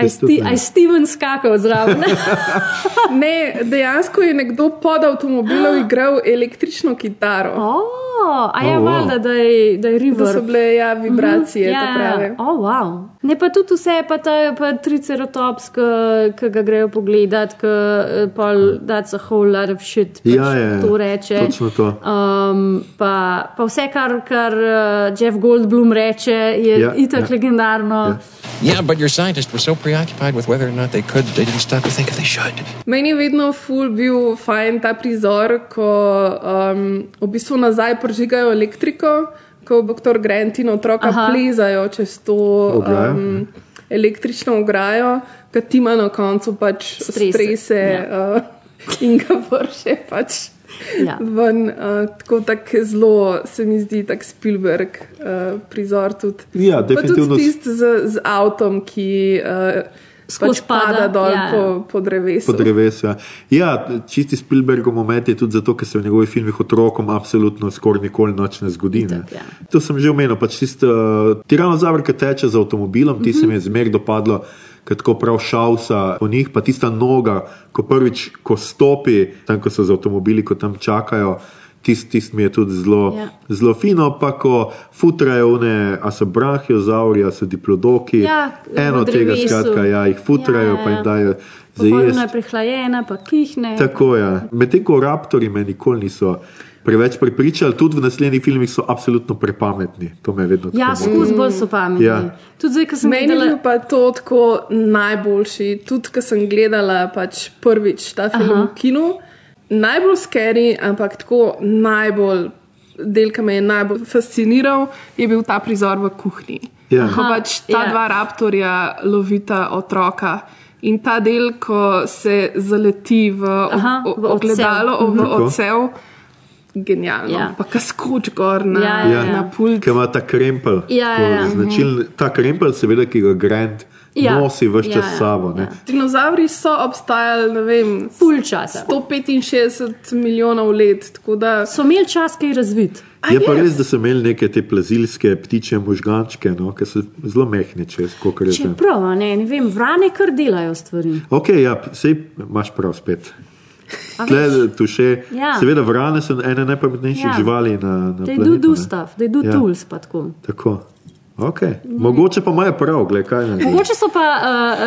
Aj, Steven skakal zraven. Ne, dejansko je nekdo pod avtomobilom igral električno kitaro. Oh, a ja, Oh, wow. valjda, da je, da je river. Da so bile ja, vibracije, Mhm, ta ja, prave. Oh, wow. Ne pa tudi vse, pa ta pa triceratops, ki ga grejo pogledat, ki pa that's a whole lot of shit. Pač Ja, ja, ja. to reče. Točno to. Um, pa, pa vse, kar, kar uh, Jeff Goldblum reče, je Ja, itak ja. legendarno. Yeah, but your scientists were so preoccupied with whether or not they could, they didn't stop to think if they should. Meni je vedno ful bil fajn ta prizor, ko um, v bistvu nazaj prižigajo elektriko, ko dr. Grant in otroka Aha. Plezajo čez to Ograjo. um, električno ograjo, ki ti ima na koncu pač Strese, strese, ja. uh, in ga vrše pač. Ja. Ven, uh, tako tak zelo se mi zdi tak Spielberg uh, prizor tudi. Ja, Pa tudi definitivno s- tisti z, z avtom, ki uh, Skozi pač pada, dol ja, po, po drevesu. Po drevesu. Ja. ja, čisti Spielbergov moment je tudi zato, ker se v njegovih filmih otrokom absolutno skoraj nikoli noč ne zgodi. Ne. ja. To sem že omenil, pač tisti uh, tiranozaur, ki teče z avtomobilom, ti se mi je zmer dopadlo. Ker tako prav šausa po njih, pa tista noga, ko prvič, ko stopi, tam ko so z avtomobili, ko tam čakajo, tisti tist mi je tudi zelo, Ja. zelo fino, pa ko futrajo, one, a so brahiozauri, a so diplodoki, Ja, eno tega, skratka, ja, jih futrajo, Ja, pa jim ja. dajo za jesti. je prehlajena, pa kihne. Tako je. Medtem ko raptori me nikoli niso preveč prepričali, tudi v naslednjih filmih so absolutno prepametni. To me je vedno Ja, skozi bolj so pametni. Ja. Tudi zdaj, ko sem Meni je videla. bil pa to tako najboljši, tudi ko sem gledala pač prvič ta film Aha. v kinu. Najbolj skeri, ampak tako najbolj, del, ki me je najbolj fasciniral, je bil ta prizor v kuhinji. Ja. Ko pač ta ja. dva raptorja lovita otroka. In ta del, ko se zaleti v, Aha, v odsev. ogledalo, v Tako. odsev, genialno. Ja. Pa ka skoč gor na, Ja, ja, na pult. Ki ima ta krempel. Ja, tako ja, ja. Značiln, ta krempel, seveda, ki ga Grant Ja. nosi vse Ja, čas ja, s sabo. ne. Dinozauri so obstajali, ne vem, Ful časa. 165 milijonov let. tako Da, So imeli čas, kaj razvit. A Je pa res? da so imeli neke te plazilske ptiče možgančke, no, ki so zelo mehne, če kako je to. Čeprav, a ne, ne vem, vrane kar delajo stvari. Ok, ja, sej imaš prav spet. A Tle, veš? tu še, Ja. seveda, vrane so ene najpametnejših Ja. živali na, na They do planetu. do ne. stuff, they do Ja. tools pa tako. Tako. Okay. Mogoče pa imajo prav, gled, kaj ne. Mogoče so pa uh,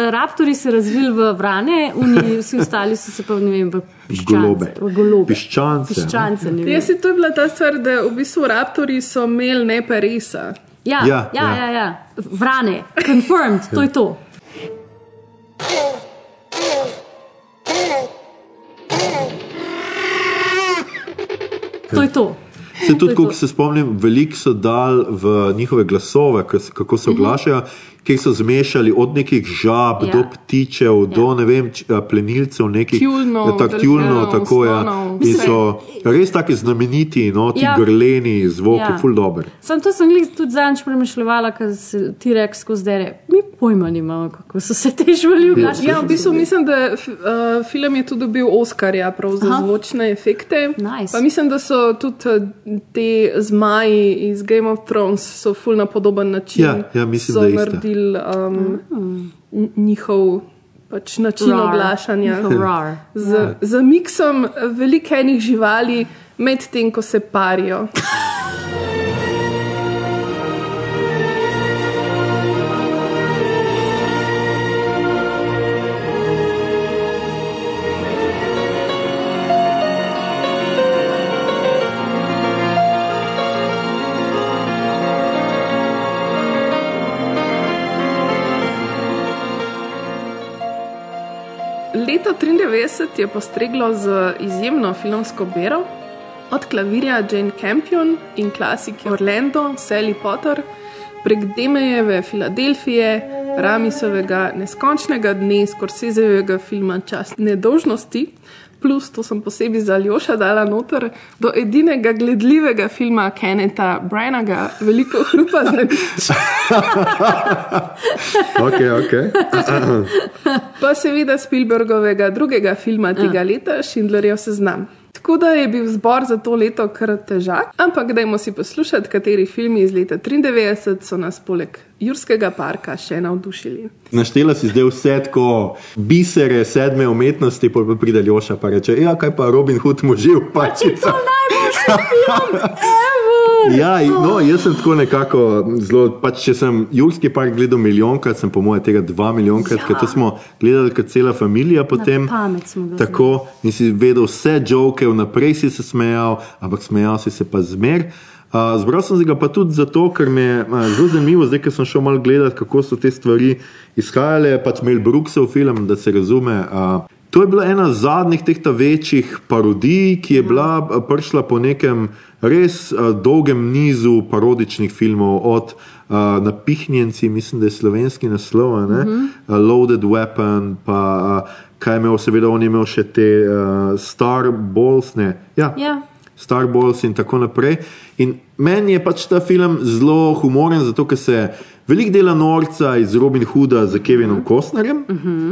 raptori se razvili v vrane, oni vsi ostali so se pa ne vem, v piščance. Golobe. V golobe. Piščance. Piščance, ne vem. Jaz si to je bila ta stvar, da v bistvu raptori so imeli ne pa resa. Ja, Ja, ja, ja, ja. ja, ja. Vrane, confirmed, to je to. To je to. Se tudi, ko se spomnim, veliko so dal v njihove glasove, kako se oglašajo, kjer so zmešali od nekih žab. Ja. do ptičev, do ne vem, a, plenilcev, nekih Tjulnov, ja, tak, tjulnov, tako je. slonov. In so res taki znameniti, no, ti Ja. grleni zvoki, Ja. ful dober. Sam to sem glih tudi zadnjič premišljala, ker si ti rekel skozi dere. Mi pojma nimamo, kako so se te živali oglašali. Ja, v bistvu mislim, da uh, film je tudi dobil Oscarja prav za Aha. zvočne efekte. Nice. Pa mislim, da so tudi uh, te zmaji iz Game of Thrones so ful na podoben način. Ja, ja, mislim, da ista. Naredili um, njihov pač način Rar. oglašanja. Rar. Z, Ja. z miksom velikenih živali, medtem ko se parijo. Leto 1993 je postreglo z izjemno filmsko bero, od klavirja Jane Campion in klasike Orlando, Sally Potter, prek Demejeve Filadelfije, Ramisovega neskončnega dne, Scorsesevega filma Čas nedožnosti, plus to sem posebej za Aljoša dala noter, do edinega gledljivega filma Keneta Branaga, veliko hrupa za nič. Ok, ok. Pa seveda Spielbergovega drugega filma tega Ja. leta, Schindlerjev seznam. Tako da je bil zbor za to leto kar težak, ampak dajmo si poslušati, kateri filmi iz leta 93 so nas poleg Jurskega parka še navdušili. Naštela si zdaj vse tako bisere sedme umetnosti, pa pa pride Ljoša pa reče, ja, kaj pa Robin Hood možil, pač. To najboljš Ja, no, jaz sem tako nekako zelo. Pač, če sem Jurski park gledal milijonkrat, sem po mojem tega dva milijonkrat, ja. ker to smo gledali kot cela familija potem. Na pamet smo ga Tako in si vedel vse joke, vnaprej si se smejal, ampak smejal si se pa zmer. Uh, zbral sem si ga pa tudi zato, ker me je uh, zelo zanimivo, zdaj, ko sem šel malo gledati, kako so te stvari izhajale, pač Mel Brooksov film, da se razume. Uh, to je bila ena zadnjih teh večjih parodij, ki je bila uh, prišla po nekem res uh, dolgem nizu parodičnih filmov, od uh, Napihnjenci, mislim, da je slovenski naslov, ne? Mhm. uh, Loaded Weapon, pa uh, kaj je imel, seveda, on je imel še te uh, Star Balls, ne. Ja, Ja. Star Wars in tako naprej. In meni je pač ta film zelo humoren, zato ker se veliko dela norca iz Robin Hooda z Kevinom Costnerjem,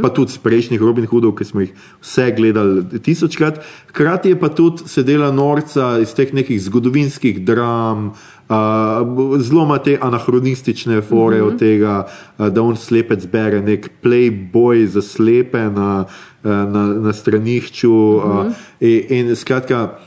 pa tudi z prejšnjih Robin Hoodov, ki smo jih vse gledali tisočkrat. Hkrati je pa tudi se dela norca iz teh nekih zgodovinskih dram. Uh, zelo ima te anahronistične fore Mhm. od tega, uh, da on slepec bere nek playboy za slepe na, uh, na, na stranišču. Uh, Mhm. in, in skratka,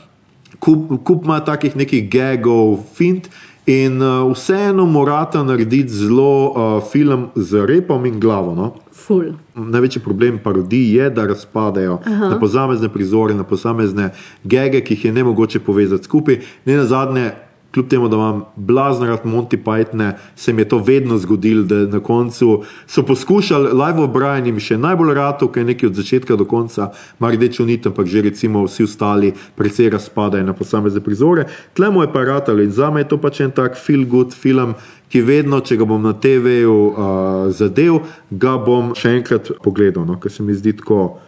kup, kup ima takih nekih gagov, fint. In uh, vseeno morata narediti zelo uh, film z repom in glavo. No? Ful. Največji problem parodij je, da razpadajo Aha. na posamezne prizore, na posamezne gege, ki jih je ne mogoče povezati skupaj. Ne na zadnje, kljub temu, da imam blazno rad Monty Pythone, se mi je to vedno zgodilo, da na koncu so poskušali, Live O'Brien jim še najbolj rado, ker je nekaj od začetka do konca, ima rdečo nit, ampak že recimo vsi ostali precej razpadajo na posamezne prizore. Tle mu je pa ratalo in za me je to pač en tak feel good film, ki vedno, če ga bom na TV-ju uh, zadev, ga bom še enkrat pogledal, no, ker se mi zdi tako.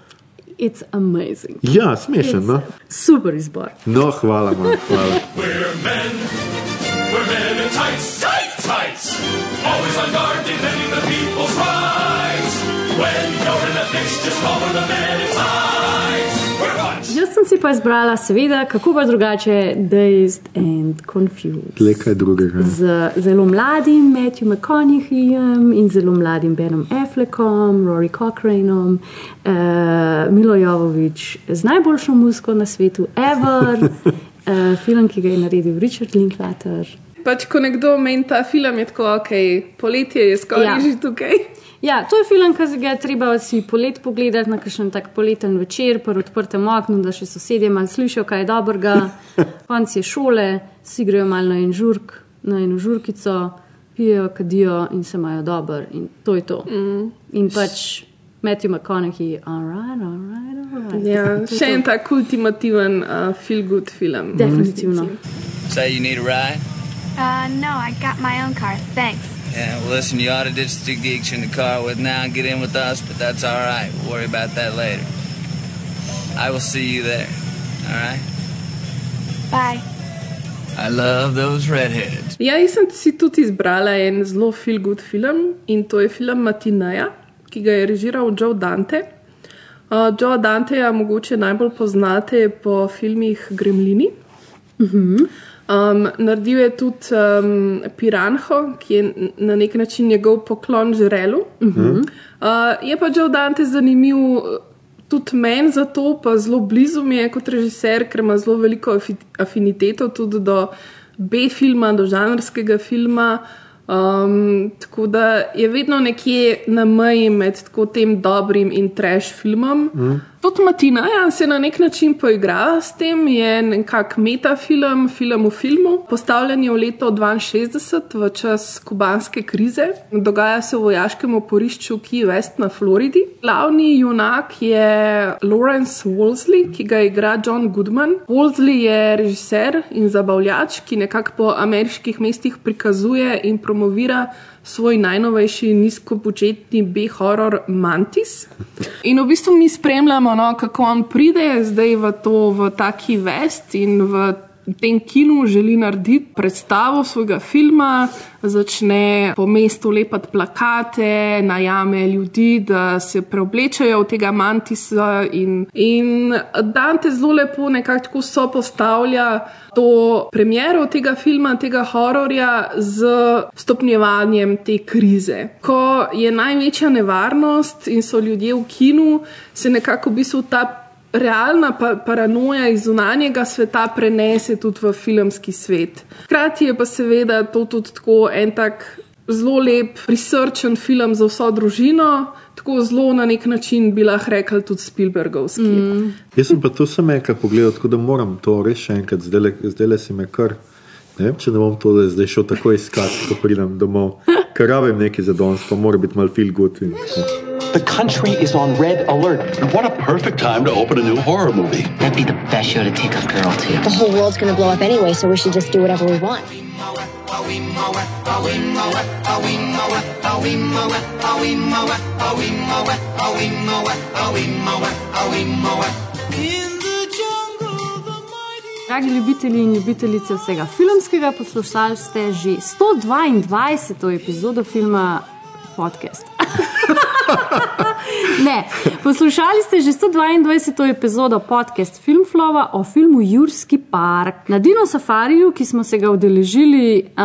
It's amazing. Ja, smešen, no. Super izbor. No, hvala, man, hvala. We're men. We're men in tights. Tight tights. Always on guard, defending the people's rights. When you're in a fix, just call for the men si pa izbrala, seveda, kako pa drugače, Dazed and Confused. Le kaj drugega. Z zelo mladim Matthew McConaugheyjem in zelo mladim Benom Affleckom, Rory Cochraneom, uh, Milo Jovovič z najboljšo muziko na svetu, Ever, uh, film, ki ga je naredil Richard Linklater. Pač, ko nekdo meni ta film, je tako, ok, poletje je skoraj ja. že tukaj. Ja, to je film, ki ga je treba si polet pogledati na kakšen tak poleten večer, pri odprtem oknu, da še sosedje malo slišijo, kaj je dobrega. Konc je šole, si grejo malo na en žurk, na eno žurkico, pijejo, kadijo in se imajo dobro. In to je to. Mm. In pač Matthew McConaughey, alright, alright, alright. Ja, To še to. en tak ultimativen uh, feel-good film. Definitivno. Say you need a ride? Uh, no, I got my own car. Thanks. Yeah, well, listen, you ought to ditch the geeks you're in the car with now and get in with us, but that's all right. We'll worry about that later. I will see you there. All right? Bye. I love those redheads. Ja, jaz sem si tudi izbrala en zelo feel-good film in to je film Matineja, ki ga je režiral Joe Dante. Uh, Joe Danteja mogoče najbolj poznate po filmih Gremlini. Um, naredil je tudi um, Piranho, ki je na nek način njegov poklon žrelu. Mhm. Uh, je pa Joe Dante zanimiv uh, tudi meni zato, pa zelo blizu mi je kot režiser, ker ima zelo veliko afi- afiniteto tudi do B-filma, do žanrskega filma. Um, tako da je vedno nekje na meji med tako tem dobrim in trash filmom. Mm. Tudi Matina ja, se na nek način poigrava s tem, je nekak metafilm, film v filmu. Postavljen je v leto 62, v čas kubanske krize. Dogaja se v vojaškem oporišču Key West na Floridi. Glavni junak je Lawrence Wolseley, ki ga igra John Goodman. Wolseley je režiser in zabavljač, ki nekako po ameriških mestih prikazuje in promovira svoj najnovejši nizkobudžetni B-horror Mantis. In v bistvu mi spremljamo, no, kako on pride zdaj v to, v taki vest in v tem kinu želi narediti predstavo svojega filma, začne po mestu lepati plakate, najame ljudi, da se preoblečajo v tega mantisa in, in Dante zelo lepo nekako so postavlja to premjero tega filma, tega hororja z stopnjevanjem te krize. Ko je največja nevarnost in so ljudje v kinu, se nekako v bistvu ta realna pa paranoja iz zunanjega sveta prenese tudi v filmski svet. Hkrati je pa seveda to tudi tako en tak zelo lep, prisrčen film za vso družino. Tako zelo na nek način bi lahko rekli tudi Spielbergovski. Mm. Jaz sem pa to samo enkrat pogledal, tako da moram to res še enkrat, zdaj le si me kar. Ne vem, če ne bom to zdaj šel tako iskati, ko pridem domov, ker rabim nekaj za danes, pa mora biti mal feel good. In, tako. The country is on red alert. And What a perfect time to open a new horror movie. That'd be the best show to take a girl to. The whole world's gonna blow up anyway, so we should just do whatever we want. Dragi ljubitelji in ljubitelice vsega filmskega, poslušali ste že 122. epizodo filma Podcast. ne, poslušali ste že 122. epizodo podcast Filmflova o filmu Jurski park. Na Dino Safariju, ki smo se ga udeležili uh,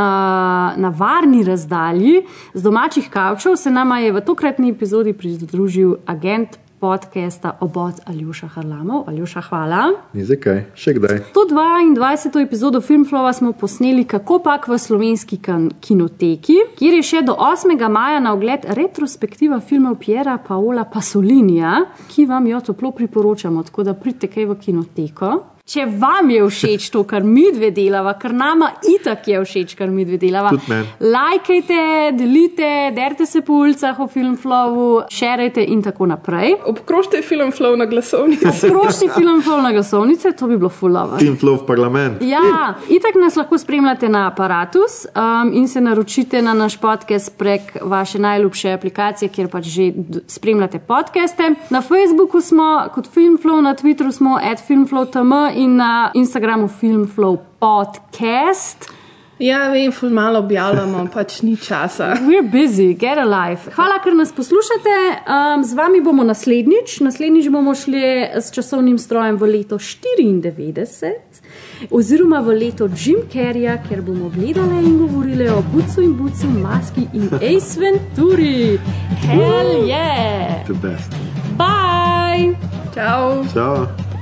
na varni razdalji z domačih kavčev, se nama je v tokratni epizodi pridružil agent podcasta Obod Aljuša Harlamov. Aljuša, hvala. Ni zakaj, še kdaj. 122. epizodo Filmflova smo posneli kako pak v slovenski kinoteki, kjer je še do 8. maja na ogled retrospektiva filmov Piera Paola Pasolinija, ki vam jo toplo priporočamo, tako da pridite kaj v kinoteko. Če vam je všeč to, kar mi dve delava, ker nama itak je všeč, kar mi dve delava, lajkajte, delite, derite se po ulicah o Filmflowu, šerajte in tako naprej. Obkrožite Filmflow na glasovnice. Obkrožite Filmflow na glasovnice, to bi bilo fulano. Filmflow v parlament. Ja, itak nas lahko spremljate na aparatus um, in se naročite na naš podcast prek vaše najljubše aplikacije, kjer pač že spremljate podcaste. Na Facebooku smo kot Filmflow, na Twitteru smo at filmflow.tm in na Instagramu Filmflow podcast. Ja, vem, malo objavljamo, pač ni časa. We're busy, get alive. Hvala, ker nas poslušate. Um, z vami bomo naslednjič. Naslednjič bomo šli s časovnim strojem v leto 94, oziroma v leto Jim Carreya, ker bomo gledali in govorili o Bucu in Bucu, Maski in Ace Venturi. Hell yeah! The best. Bye! Ciao! Ciao!